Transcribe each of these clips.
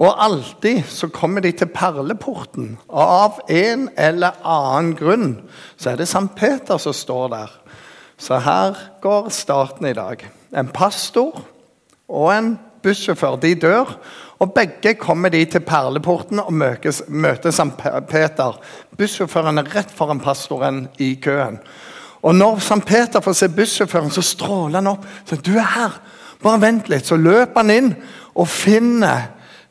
Og alltid så kommer de til perleporten. Og av en eller annen grunn så er det Sankt Peter som står der. Så her går starten i dag. En pastor og en bussjåfør de dør. Og begge kommer de til perleporten og møtes, møter Sankt Peter. Bussjåføren er rett foran pastoren i køen. Og når Sankt Peter får se bussjåføren, så stråler han opp. Så 'Du er her! Bare vent litt.' Så løper han inn og finner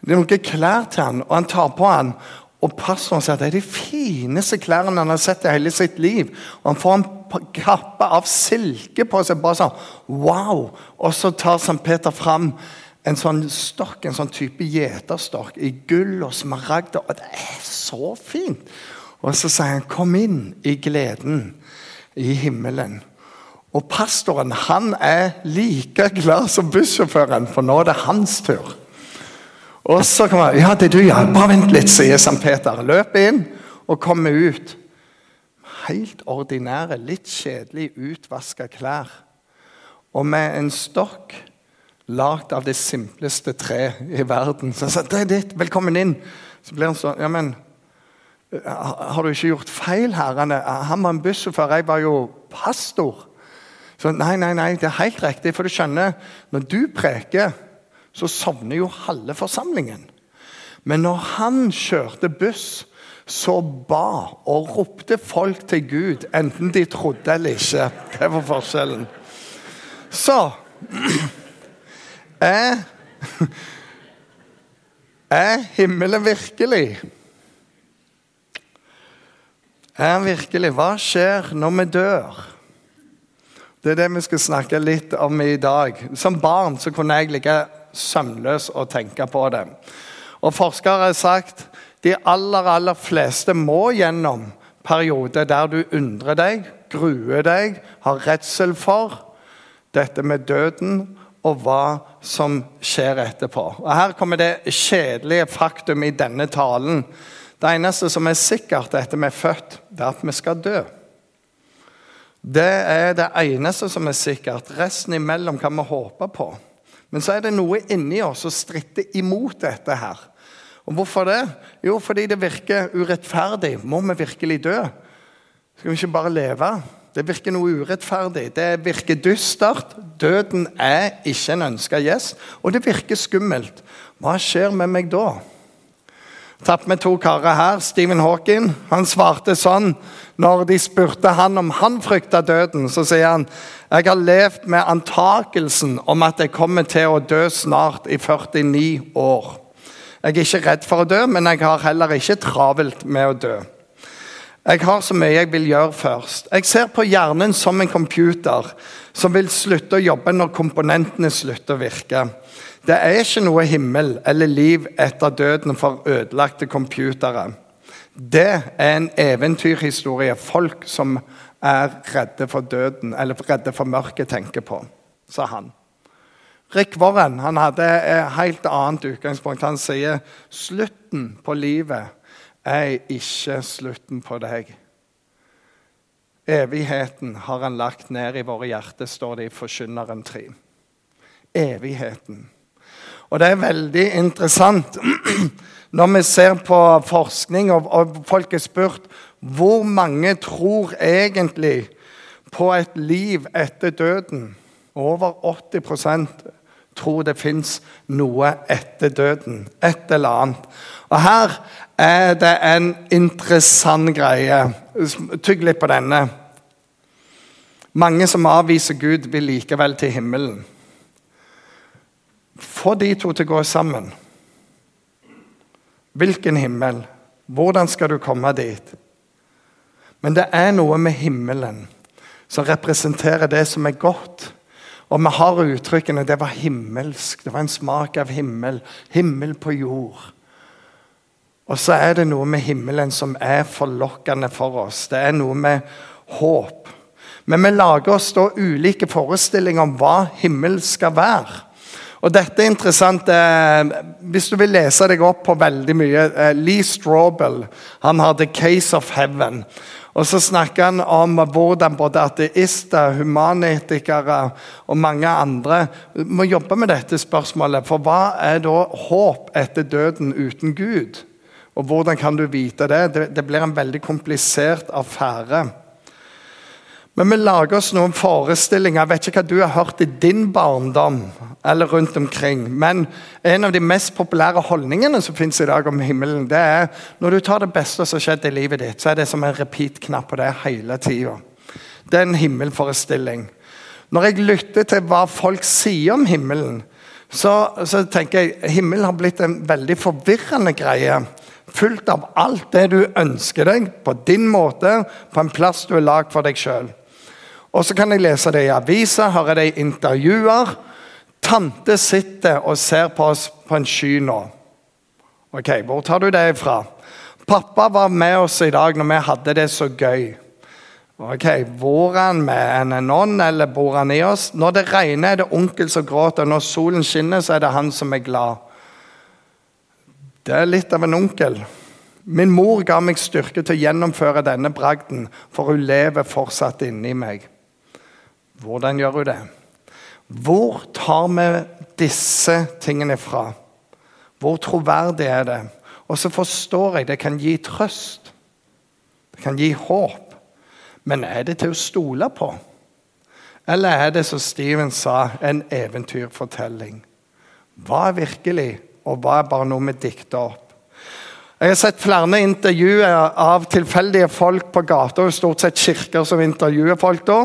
noen klær til han, og han tar på han. Og pastoren sier at det er de fineste klærne han har sett i hele sitt liv. Og han får en kappe av silke på seg. bare sånn, wow! Og så tar St. Peter fram en sånn stokk, en sånn type gjeterstokk i gull og smaragder. Og det er så fint! Og så sier han 'kom inn i gleden' i himmelen. Og pastoren han er like glad som bussjåføren, for nå er det hans tur. Og så kommer han, ja, det er du, ja. Bare vent litt, sier St. Peter. Løp inn og kommer ut. Helt ordinære, litt kjedelig utvaska klær. Og med en stokk lagd av det simpleste tre i verden. Så han sa, det er ditt, velkommen inn. Så blir han sånn, ja, men har du ikke gjort feil herrene? Han var en bussjåfør, jeg var jo pastor. Så nei, nei, nei, det er helt riktig. For du skjønner, når du preker, så sovner jo halve forsamlingen. Men når han kjørte buss, så ba og ropte folk til Gud, enten de trodde eller ikke. Det var forskjellen. Så Er, er himmelen virkelig? Er virkelig? Hva skjer når vi dør? Det er det vi skal snakke litt om i dag. Som barn så kunne jeg ligge søvnløs og tenke på det. Og Forskere har sagt de aller, aller fleste må gjennom perioder der du undrer deg, gruer deg, har redsel for dette med døden og hva som skjer etterpå. Og Her kommer det kjedelige faktum i denne talen. Det eneste som er sikkert etter vi er født, det er at vi skal dø. Det er det eneste som er sikkert. Resten imellom kan vi håpe på. Men så er det noe inni oss som stritter imot dette her. Og Hvorfor det? Jo, fordi det virker urettferdig. Må vi virkelig dø? Skal vi ikke bare leve? Det virker noe urettferdig. Det virker dystert. Døden er ikke en ønska gjest. Og det virker skummelt. Hva skjer med meg da? Tatt med to karer her. Stephen Hawking han svarte sånn når de spurte han om han frykta døden. Så sier han jeg har levd med antakelsen om at jeg kommer til å dø snart, i 49 år. Jeg er ikke redd for å dø, men jeg har heller ikke travelt med å dø. Jeg har så mye jeg vil gjøre først. Jeg ser på hjernen som en computer som vil slutte å jobbe når komponentene slutter å virke. Det er ikke noe himmel eller liv etter døden for ødelagte computere. Det er en eventyrhistorie folk som er redde for døden, eller redde for mørket, tenker på, sa han. Rick Warren han hadde et helt annet utgangspunkt. Han sier slutten på livet er ikke slutten på deg. Evigheten har han lagt ned i våre hjerter, står det i Forkynneren 3. Evigheten. Og det er veldig interessant når vi ser på forskning, og, og folk er spurt hvor mange tror egentlig på et liv etter døden. Over 80% tror det fins noe etter døden. Et eller annet. Og her er det en interessant greie. Tygg litt på denne. Mange som avviser Gud, vil likevel til himmelen. Få de to til å gå sammen. Hvilken himmel? Hvordan skal du komme dit? Men det er noe med himmelen som representerer det som er godt. Og vi har uttrykkene 'det var himmelsk', 'det var en smak av himmel', 'himmel på jord'. Og så er det noe med himmelen som er forlokkende for oss. Det er noe med håp. Men vi lager oss da ulike forestillinger om hva himmel skal være. Og dette er interessant. Eh, hvis du vil lese deg opp på veldig mye eh, Lee Strawbell han har 'The Case of Heaven'. Og så snakker han om hvordan både ateister, humanetikere og mange andre må jobbe med dette spørsmålet. For hva er da håp etter døden uten Gud? Og hvordan kan du vite det? Det, det blir en veldig komplisert affære. Men vi lager oss noen forestillinger. Jeg vet ikke hva du har hørt i din barndom. eller rundt omkring. Men en av de mest populære holdningene som finnes i dag om himmelen, det er når du tar det beste som har skjedd i livet ditt, så er det som en repeat-knapp på det hele tida. Det er en himmelforestilling. Når jeg lytter til hva folk sier om himmelen, så, så tenker jeg himmelen har blitt en veldig forvirrende greie. Fullt av alt det du ønsker deg, på din måte, på en plass du er lagd for deg sjøl. Og så kan jeg lese det i aviser, høre det i intervjuer. Tante sitter og ser på oss på en sky nå. Ok, Hvor tar du det ifra? Pappa var med oss i dag når vi hadde det så gøy. Ok, Bor han med en nonn, eller bor han i oss? Når det regner, er det onkel som gråter. Når solen skinner, så er det han som er glad. Det er litt av en onkel. Min mor ga meg styrke til å gjennomføre denne bragden, for hun lever fortsatt inni meg. Hvordan gjør hun det? Hvor tar vi disse tingene fra? Hvor troverdig er det? Og så forstår jeg det kan gi trøst. Det kan gi håp. Men er det til å stole på? Eller er det, som Steven sa, en eventyrfortelling? Hva er virkelig, og hva er bare noe vi dikter opp? Jeg har sett flere intervjuer av tilfeldige folk på gata, og stort sett kirker som intervjuer folk da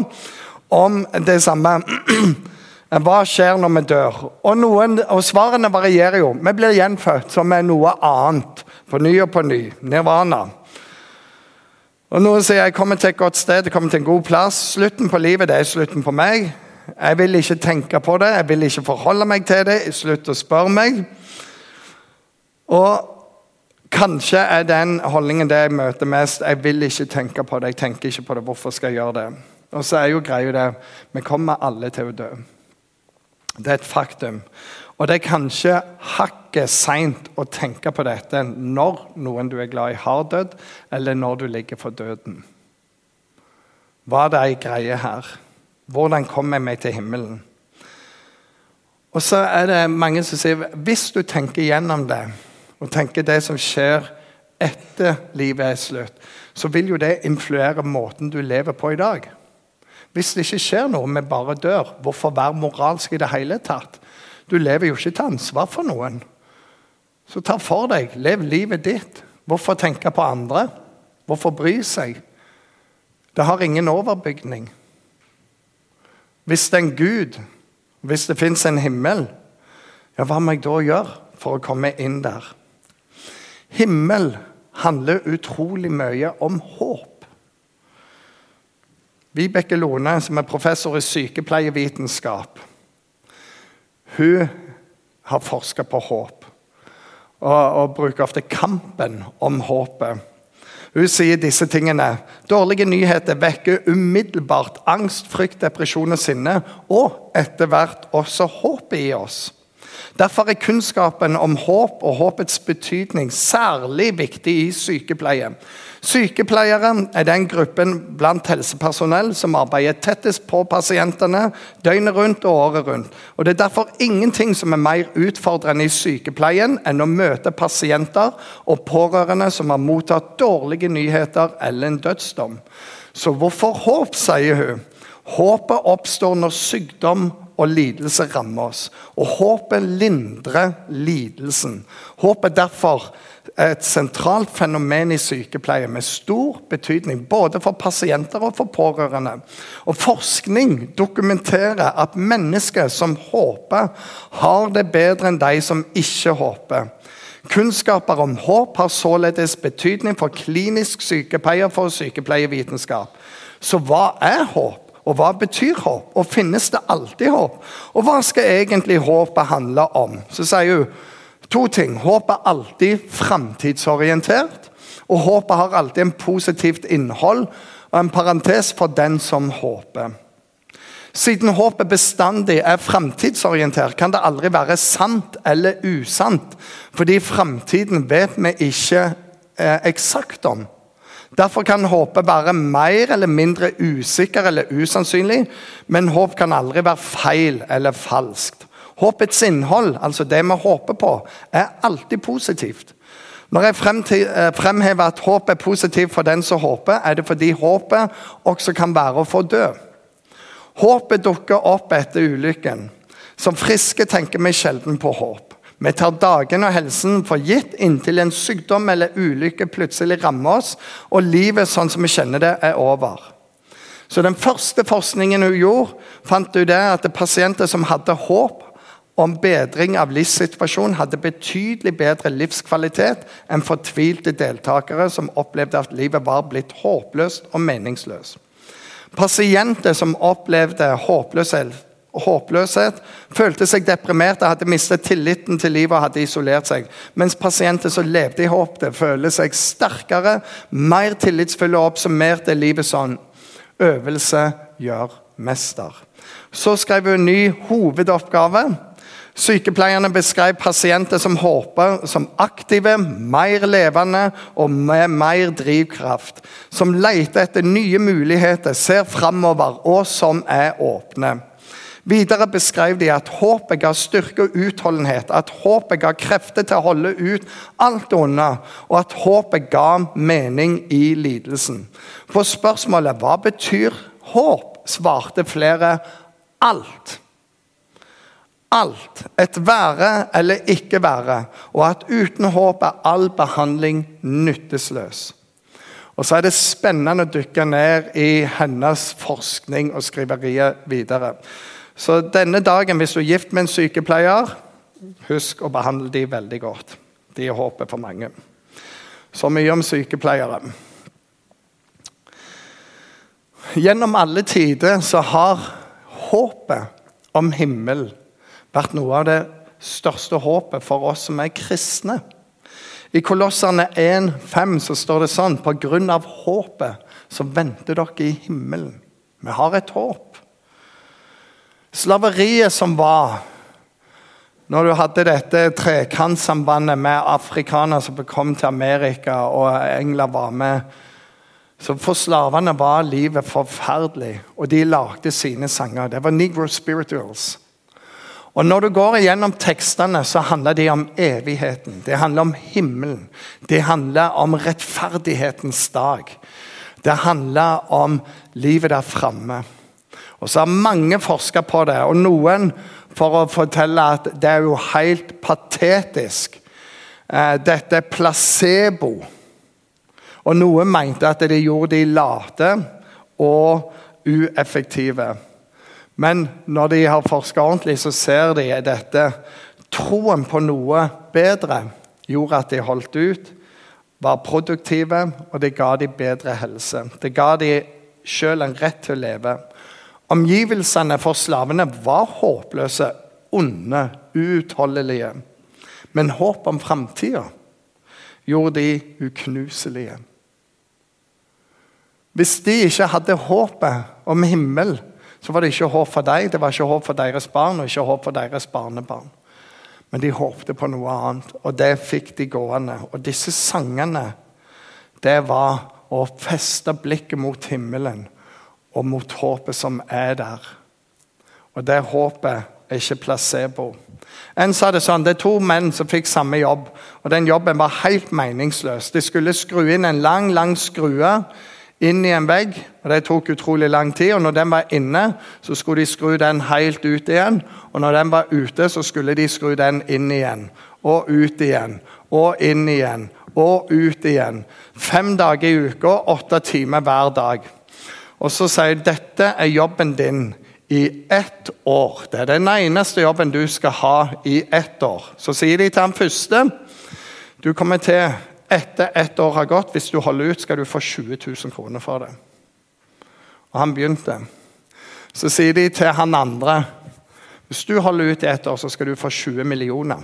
om det samme. Hva skjer når vi dør? Og, noen, og Svarene varierer jo. Vi blir gjenfødt som er noe annet. På ny og på ny. Nirvana. Og Noen sier jeg kommer til et godt sted, jeg kommer til en god plass. Slutten på livet det er slutten på meg. Jeg vil ikke tenke på det, jeg vil ikke forholde meg til det. Slutt å spørre meg. Og Kanskje er den holdningen det jeg møter mest. Jeg vil ikke tenke på det. jeg tenker ikke på det, Hvorfor skal jeg gjøre det? Og så er jo greia det Vi kommer alle til å dø. Det er et faktum. Og det er kanskje hakket seint å tenke på dette når noen du er glad i, har dødd, eller når du ligger for døden. Var det ei greie her? Hvordan kommer jeg meg til himmelen? Og så er det mange som sier hvis du tenker gjennom det, og tenker det som skjer etter livet er slutt, så vil jo det influere måten du lever på i dag. Hvis det ikke skjer noe, vi bare dør, hvorfor være moralsk i det hele tatt? Du lever jo ikke til ansvar for noen. Så ta for deg. Lev livet ditt. Hvorfor tenke på andre? Hvorfor bry seg? Det har ingen overbygning. Hvis det er en Gud, hvis det fins en himmel, ja, hva må jeg da gjøre for å komme inn der? Himmel handler utrolig mye om håp. Vibeke Lone, som er professor i sykepleievitenskap, hun har forska på håp og, og, bruker ofte kampen om håpet. Hun sier disse tingene. Dårlige nyheter vekker umiddelbart angst, frykt, depresjon og sinne, og etter hvert også håpet i oss. Derfor er kunnskapen om håp og håpets betydning særlig viktig i sykepleie. Sykepleiere er den gruppen blant helsepersonell som arbeider tettest på pasientene døgnet rundt og året rundt. Og Det er derfor ingenting som er mer utfordrende i sykepleien enn å møte pasienter og pårørende som har mottatt dårlige nyheter eller en dødsdom. Så hvorfor håp, sier hun. Håpet oppstår når sykdom og lidelse rammer oss. Og håpet lindrer lidelsen. Håpet derfor er et sentralt fenomen i sykepleie med stor betydning både for pasienter og for pårørende. Og Forskning dokumenterer at mennesker som håper, har det bedre enn de som ikke håper. Kunnskaper om håp har således betydning for klinisk sykepleier for sykepleievitenskap. Så hva er håp? Og hva betyr håp? Og finnes det alltid håp? Og hva skal egentlig håpet handle om? Så sier hun To ting. Håp er alltid framtidsorientert. Og håpet har alltid en positivt innhold og en parentes for den som håper. Siden håpet bestandig er framtidsorientert, kan det aldri være sant eller usant. Fordi framtiden vet vi ikke eh, eksakt om. Derfor kan håpet være mer eller mindre usikker eller usannsynlig, men håp kan aldri være feil eller falskt. Håpets innhold, altså det vi håper på, er alltid positivt. Når jeg eh, fremhever at håp er positivt for den som håper, er det fordi håpet også kan være å få dø. Håpet dukker opp etter ulykken. Som friske tenker vi sjelden på håp. Vi tar dagen og helsen for gitt inntil en sykdom eller ulykke plutselig rammer oss, og livet sånn som vi kjenner det, er over. Så Den første forskningen hun gjorde, fant hun det at pasienter som hadde håp om bedring av livssituasjonen, hadde betydelig bedre livskvalitet enn fortvilte deltakere som opplevde at livet var blitt håpløst og meningsløst. Pasienter som opplevde håpløshet, håpløshet, følte seg deprimert, hadde mistet tilliten til livet og hadde isolert seg. Mens pasienter som levde i håp, det følte seg sterkere, mer tillitsfulle og oppsummerte livet sånn. Øvelse gjør mester. Så skrev hun ny hovedoppgave. Sykepleierne beskrev pasienter som håper som aktive, mer levende og med mer drivkraft. Som leter etter nye muligheter, ser framover og som er åpne. Videre beskrev de at håpet ga styrke og utholdenhet, at håpet ga krefter til å holde ut alt onde, og at håpet ga mening i lidelsen. På spørsmålet 'Hva betyr håp?' svarte flere alt alt, et være eller ikke være, og at uten håp er all behandling nyttesløs. Og Så er det spennende å dykke ned i hennes forskning og skriverier videre. Så denne dagen, hvis du er gift med en sykepleier, husk å behandle dem veldig godt. De er håpet for mange. Så mye om sykepleiere. Gjennom alle tider så har håpet om himmel vært noe av det største håpet for oss som er kristne. I Kolosserne 1,5 så står det sånn På grunn av håpet så venter dere i himmelen. Vi har et håp. Slaveriet som var når du hadde dette trekantsambandet med afrikanere som kom til Amerika, og engler var med så For slavene var livet forferdelig, og de lagde sine sanger. Det var Negro spirituals. Og Når du går igjennom tekstene, så handler de om evigheten. Det handler om himmelen. Det handler om rettferdighetens dag. Det handler om livet der framme. Og så har mange forska på det, og noen for å fortelle at det er jo helt patetisk. Eh, dette er placebo. Og noen mente at det gjorde de late og ueffektive. Men når de har forska ordentlig, så ser de dette. Troen på noe bedre gjorde at de holdt ut, var produktive, og det ga de bedre helse. Det ga de sjøl en rett til å leve. Omgivelsene for slavene var håpløse, onde, uutholdelige. Men håp om framtida gjorde de uknuselige. Hvis de ikke hadde håpet om himmel, så var det ikke håp for deg, det var ikke håp for deres barn og ikke håp for deres barnebarn. Men de håpte på noe annet, og det fikk de gående. Og disse sangene, det var å feste blikket mot himmelen og mot håpet som er der. Og det håpet er ikke placebo. En sa det sånn, Det er to menn som fikk samme jobb, og den jobben var helt meningsløs. De skulle skru inn en lang, lang skrue inn i en vegg. og Det tok utrolig lang tid. og Når den var inne, så skulle de skru den helt ut igjen. Og når den var ute, så skulle de skru den inn igjen. Og ut igjen. Og inn igjen. Og ut igjen. Fem dager i uka, åtte timer hver dag. Og så sier de dette er jobben din i ett år. Det er den eneste jobben du skal ha i ett år. Så sier de til han første du kommer til etter ett år har gått, hvis du holder ut, skal du få 20 000 kroner for det. Og han begynte. Så sier de til han andre hvis du holder ut i ett år, så skal du få 20 millioner.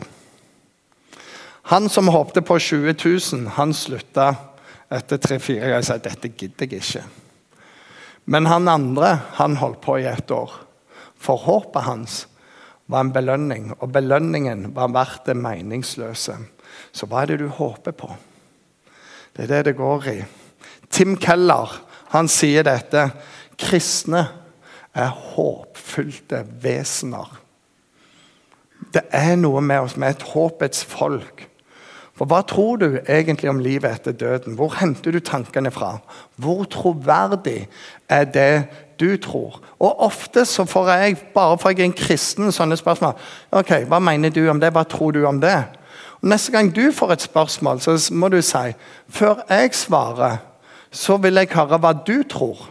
Han som håpte på 20 000, han slutta etter tre-fire ganger og sa dette gidder jeg ikke. Men han andre han holdt på i ett år. For håpet hans var en belønning, og belønningen var verdt det meningsløse. Så hva er det du håper på? Det er det det går i. Tim Keller han sier dette. Kristne er håpfylte vesener. Det er noe med oss, med et håpets folk. For Hva tror du egentlig om livet etter døden? Hvor henter du tankene fra? Hvor troverdig er det du tror? Og Ofte så får jeg, bare for jeg er en kristen, sånne spørsmål. ok, Hva mener du om det? Hva tror du om det? Og Neste gang du får et spørsmål, så må du si før jeg svarer, så vil jeg høre hva du tror.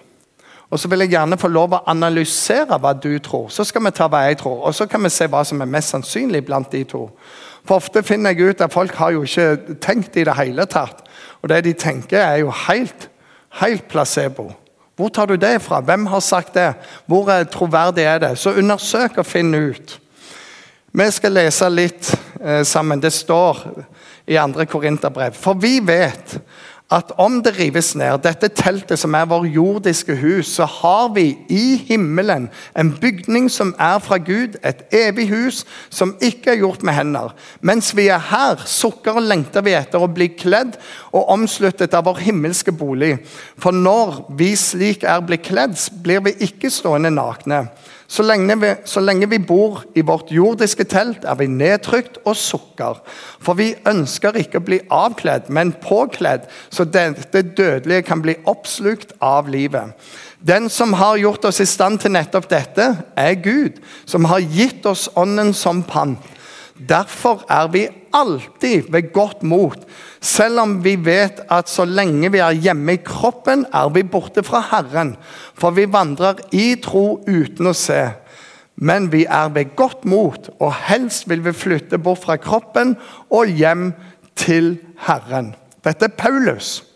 Og så vil jeg gjerne få lov å analysere hva du tror. Så skal vi ta hva jeg tror, og så kan vi se hva som er mest sannsynlig blant de to. For ofte finner jeg ut at folk har jo ikke tenkt i det hele tatt. Og det de tenker, er jo helt, helt placebo. Hvor tar du det fra? Hvem har sagt det? Hvor troverdig er det? Så undersøk og finn ut. Vi skal lese litt eh, sammen. Det står i 2. Korinterbrev. For vi vet at om det rives ned, dette teltet som er vår jordiske hus, så har vi i himmelen en bygning som er fra Gud, et evig hus som ikke er gjort med hender. Mens vi er her, sukker og lengter vi etter å bli kledd og omsluttet av vår himmelske bolig. For når vi slik er blitt kledd, blir vi ikke stående nakne. Så lenge, vi, så lenge, vi, bor i vårt jordiske telt, er vi nedtrykt og sukker. For vi ønsker ikke å bli avkledd, men påkledd, så dette dødelige kan bli oppslukt av livet. Den som har gjort oss i stand til nettopp dette, er Gud, som har gitt oss Ånden som pant. Derfor er vi alltid ved godt mot, selv om vi vet at så lenge vi er hjemme i kroppen, er vi borte fra Herren. For vi vandrer i tro uten å se. Men vi er ved godt mot, og helst vil vi flytte bort fra kroppen og hjem til Herren. Dette er Paulus.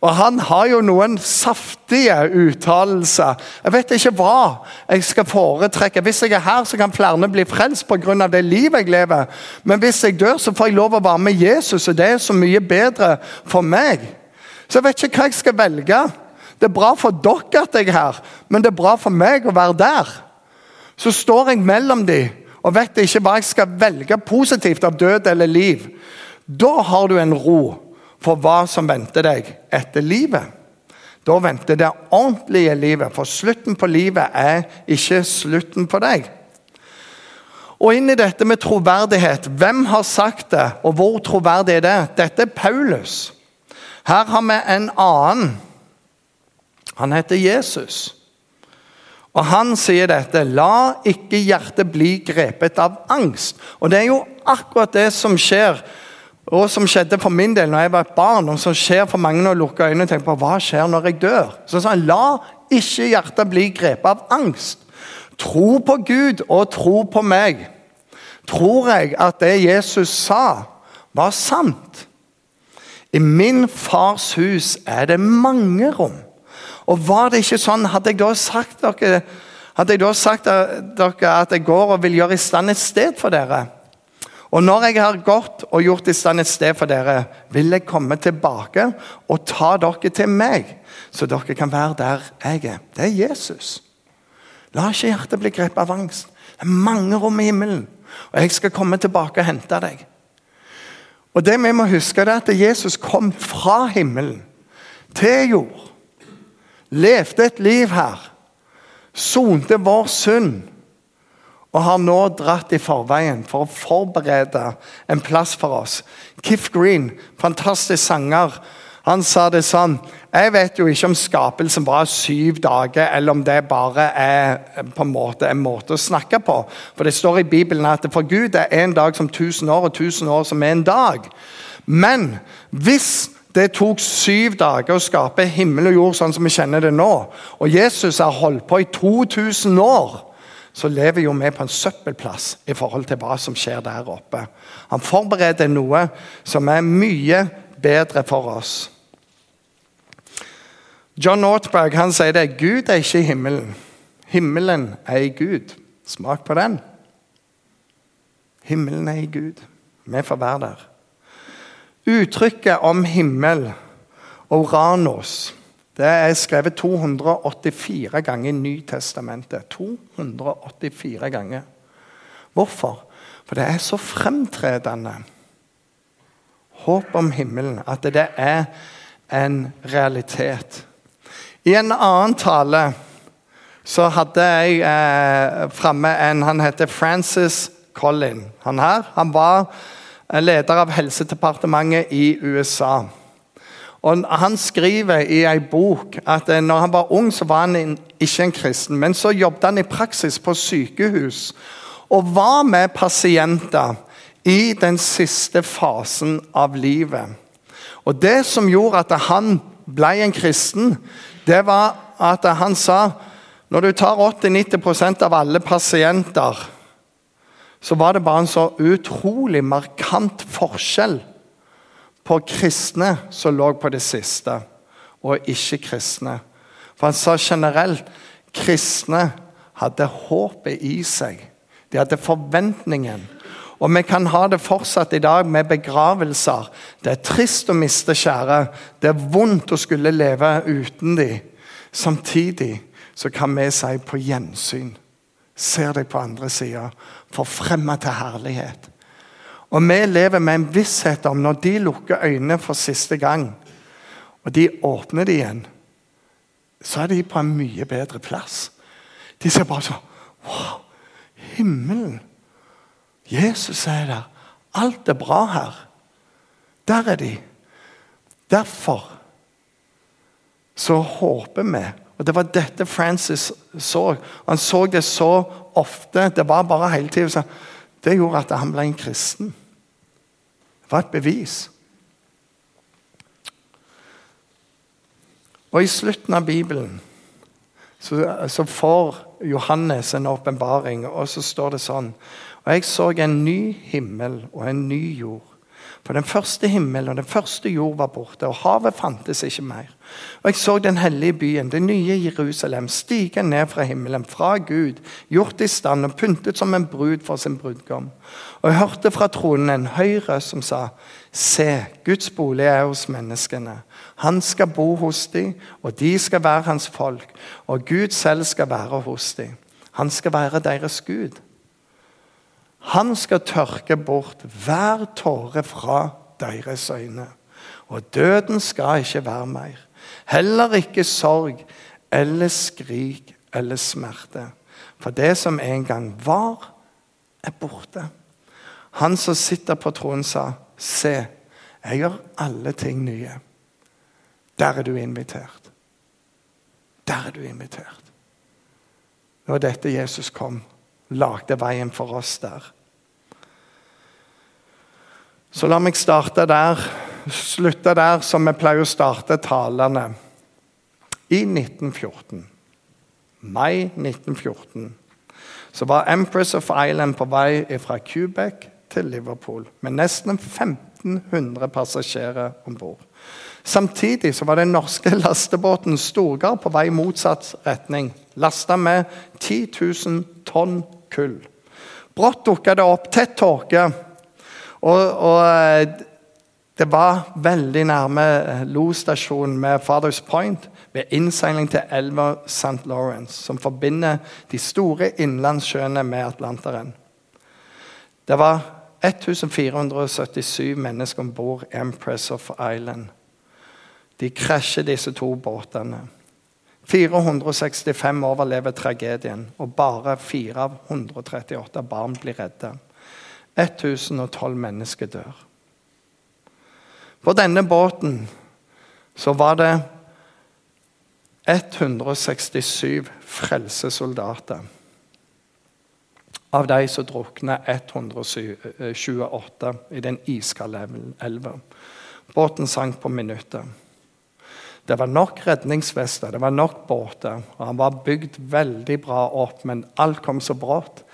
Og han har jo noen saftige uttalelser. Jeg vet ikke hva jeg skal foretrekke. Hvis jeg er her, så kan flere bli frelst pga. det livet jeg lever. Men hvis jeg dør, så får jeg lov å være med Jesus, og det er så mye bedre for meg. Så jeg vet ikke hva jeg skal velge. Det er bra for dere at jeg er her, men det er bra for meg å være der. Så står jeg mellom dem og vet ikke hva jeg skal velge positivt av død eller liv. Da har du en ro for hva som venter deg etter livet. Da venter det ordentlige livet, for slutten på livet er ikke slutten på deg. Og inn i dette med troverdighet. Hvem har sagt det, og hvor troverdig er det? Dette er Paulus. Her har vi en annen. Han heter Jesus. Og han sier dette La ikke hjertet bli grepet av angst. Og det er jo akkurat det som skjer og som skjedde for min del når jeg var et barn, og som skjer for mange når jeg lukker øynene og tenker på hva skjer når jeg dør. Så sa han la ikke hjertet bli grepet av angst. Tro på Gud og tro på meg. Tror jeg at det Jesus sa, var sant? I min fars hus er det mange rom. Og var det ikke sånn, hadde jeg da sagt dere, hadde jeg da sagt dere at jeg går og vil gjøre i stand et sted for dere? Og når jeg har gått og gjort i stand et sted for dere, vil jeg komme tilbake og ta dere til meg, så dere kan være der jeg er. Det er Jesus. La ikke hjertet bli grepet av angst. Det er mange rom i himmelen, og jeg skal komme tilbake og hente deg. Og det vi må huske er at Jesus kom fra himmelen til jord. Levde et liv her. Sonte vår synd og har nå dratt i forveien for å forberede en plass for oss. Kiff Green, fantastisk sanger, han sa det sånn Jeg vet jo ikke om skapelsen var syv dager, eller om det bare er på en måte en måte å snakke på. For det står i Bibelen at for Gud er en dag som tusen år, og tusen år som en dag. Men hvis det tok syv dager å skape himmel og jord sånn som vi kjenner det nå, og Jesus har holdt på i 2000 år så lever jo vi på en søppelplass i forhold til hva som skjer der oppe. Han forbereder noe som er mye bedre for oss. John Ortberg han sier det. Gud er ikke i himmelen. Himmelen er i Gud. Smak på den. Himmelen er i Gud. Vi får være der. Uttrykket om himmel, Oranos, det er skrevet 284 ganger i Nytestamentet. 284 ganger. Hvorfor? For det er så fremtredende. Håp om himmelen. At det er en realitet. I en annen tale så hadde jeg eh, framme en Han heter Francis Collin. Han her, han var leder av Helsedepartementet i USA. Og Han skriver i ei bok at eh, når han var ung, så var han ikke en kristen. Men så jobbet han i praksis på sykehus og var med pasienter i den siste fasen av livet. Og Det som gjorde at han ble en kristen, det var at han sa når du tar 80-90 av alle pasienter, så var det bare en så utrolig markant forskjell på kristne som lå på det siste, og ikke-kristne. For han sa generelt kristne hadde håpet i seg. De hadde forventningen. Og vi kan ha det fortsatt i dag med begravelser. Det er trist å miste kjære. Det er vondt å skulle leve uten dem. Samtidig så kan vi si på gjensyn. Ser deg på andre sida, forfremma til herlighet. Og vi lever med en visshet om når de lukker øynene for siste gang, og de åpner de igjen, så er de på en mye bedre plass. De ser bare sånn Wow! Himmelen! Jesus er der. Alt er bra her. Der er de. Derfor så håper vi Og Det var dette Francis så. Han så det så ofte. Det var bare hele tiden. Det gjorde at han ble en kristen. Var et bevis. Og I slutten av Bibelen så, så får Johannes en åpenbaring, og så står det sånn Og jeg så en ny himmel og en ny jord. For den første himmel og den første jord var borte, og havet fantes ikke mer. Og jeg så den hellige byen, det nye Jerusalem, stige ned fra himmelen, fra Gud, gjort i stand og pyntet som en brud for sin brudgom. Og jeg hørte fra tronen en høy røst som sa, Se, Guds bolig er hos menneskene. Han skal bo hos dem, og de skal være hans folk. Og Gud selv skal være hos dem. Han skal være deres Gud. Han skal tørke bort hver tåre fra deres øyne. Og døden skal ikke være mer. Heller ikke sorg eller skrik eller smerte. For det som en gang var, er borte. Han som sitter på tronen, sa, 'Se, jeg gjør alle ting nye.' Der er du invitert. Der er du invitert. Det var dette Jesus kom lagde veien for oss der. Så la meg starte der, slutte der som vi pleier å starte talene. I 1914, mai 1914, så var Empress of Island på vei fra Quebec til Liverpool med nesten 1500 passasjerer om bord. Samtidig så var den norske lastebåten Storgard på vei motsatt retning, lasta med 10 000 tonn kull. Brått dukka det opp tett tåke, og, og, eh, det var veldig nærme eh, losstasjonen med Fathers Point ved innseiling til elva St. Lawrence, som forbinder de store innlandssjøene med Atlanteren. Det var 1477 mennesker om bord Empress of Island. De krasjer disse to båtene. 465 overlever tragedien, og bare 4 av 138 barn blir redda. 1012 mennesker dør. På denne båten så var det 167 frelsesoldater. Av de som drukna 128 i den iskalde elva. Båten sank på minuttet. Det var nok redningsvester, det var nok båter. og Han var bygd veldig bra opp, men alt kom så brått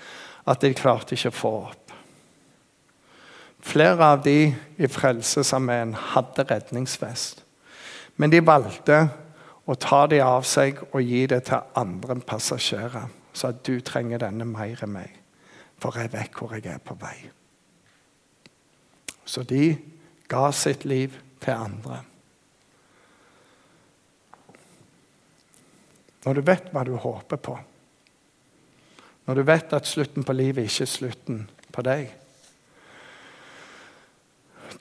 at de klarte ikke å få opp. Flere av de i Frelsesarmeen hadde redningsvest, men de valgte å ta de av seg og gi det til andre passasjerer. Så at du trenger denne mer enn meg, for jeg vet hvor jeg er på vei. Så de Ga sitt liv til andre. Når du vet hva du håper på, når du vet at slutten på livet ikke er slutten på deg,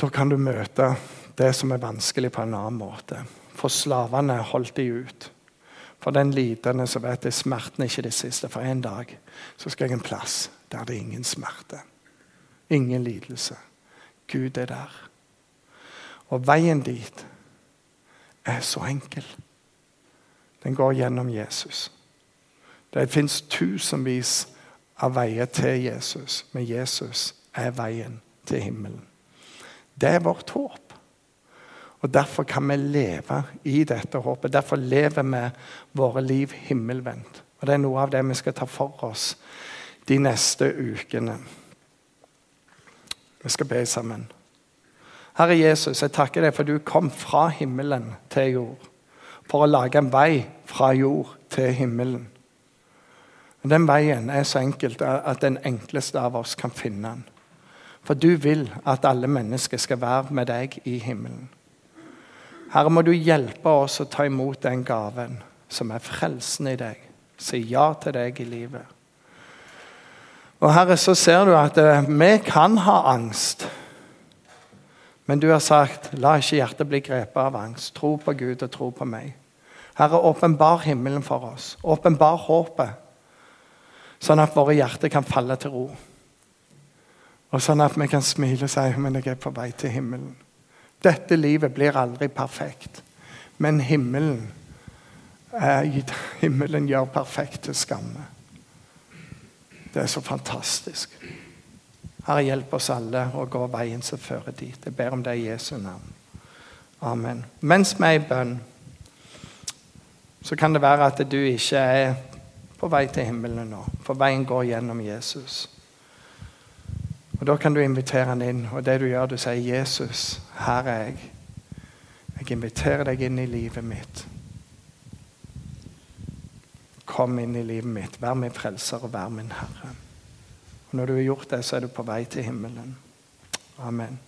da kan du møte det som er vanskelig, på en annen måte. For slavene holdt de ut. For den lidende så vet jeg smerten er ikke det siste. For en dag så skal jeg en plass der det er ingen smerte. Ingen lidelse. Gud er der. Og veien dit er så enkel. Den går gjennom Jesus. Det fins tusenvis av veier til Jesus, men Jesus er veien til himmelen. Det er vårt håp. Og Derfor kan vi leve i dette håpet. Derfor lever vi våre liv himmelvendt. Og Det er noe av det vi skal ta for oss de neste ukene. Vi skal be sammen. Herre Jesus, jeg takker deg for du kom fra himmelen til jord. For å lage en vei fra jord til himmelen. Den veien er så enkelt at den enkleste av oss kan finne den. For du vil at alle mennesker skal være med deg i himmelen. Herre, må du hjelpe oss å ta imot den gaven som er frelsen i deg. Si ja til deg i livet. Og Herre, så ser du at eh, vi kan ha angst. Men du har sagt, la ikke hjertet bli grepet av angst. Tro på Gud og tro på meg. Herre, åpenbar himmelen for oss. Åpenbar håpet. Sånn at våre hjerter kan falle til ro. Og sånn at vi kan smile og si men jeg er på vei til himmelen. Dette livet blir aldri perfekt, men himmelen, eh, himmelen gjør perfekt til skamme. Det er så fantastisk. Herre, hjelp oss alle å gå veien som fører dit. Jeg ber om det i Jesu navn. Amen. Mens vi er i bønn, så kan det være at du ikke er på vei til himmelen nå, for veien går gjennom Jesus. Og Da kan du invitere han inn, og det du gjør, du sier, 'Jesus, her er jeg. Jeg inviterer deg inn i livet mitt.' Kom inn i livet mitt. Vær min frelser og vær min Herre. Og Når du har gjort det, så er du på vei til himmelen. Amen.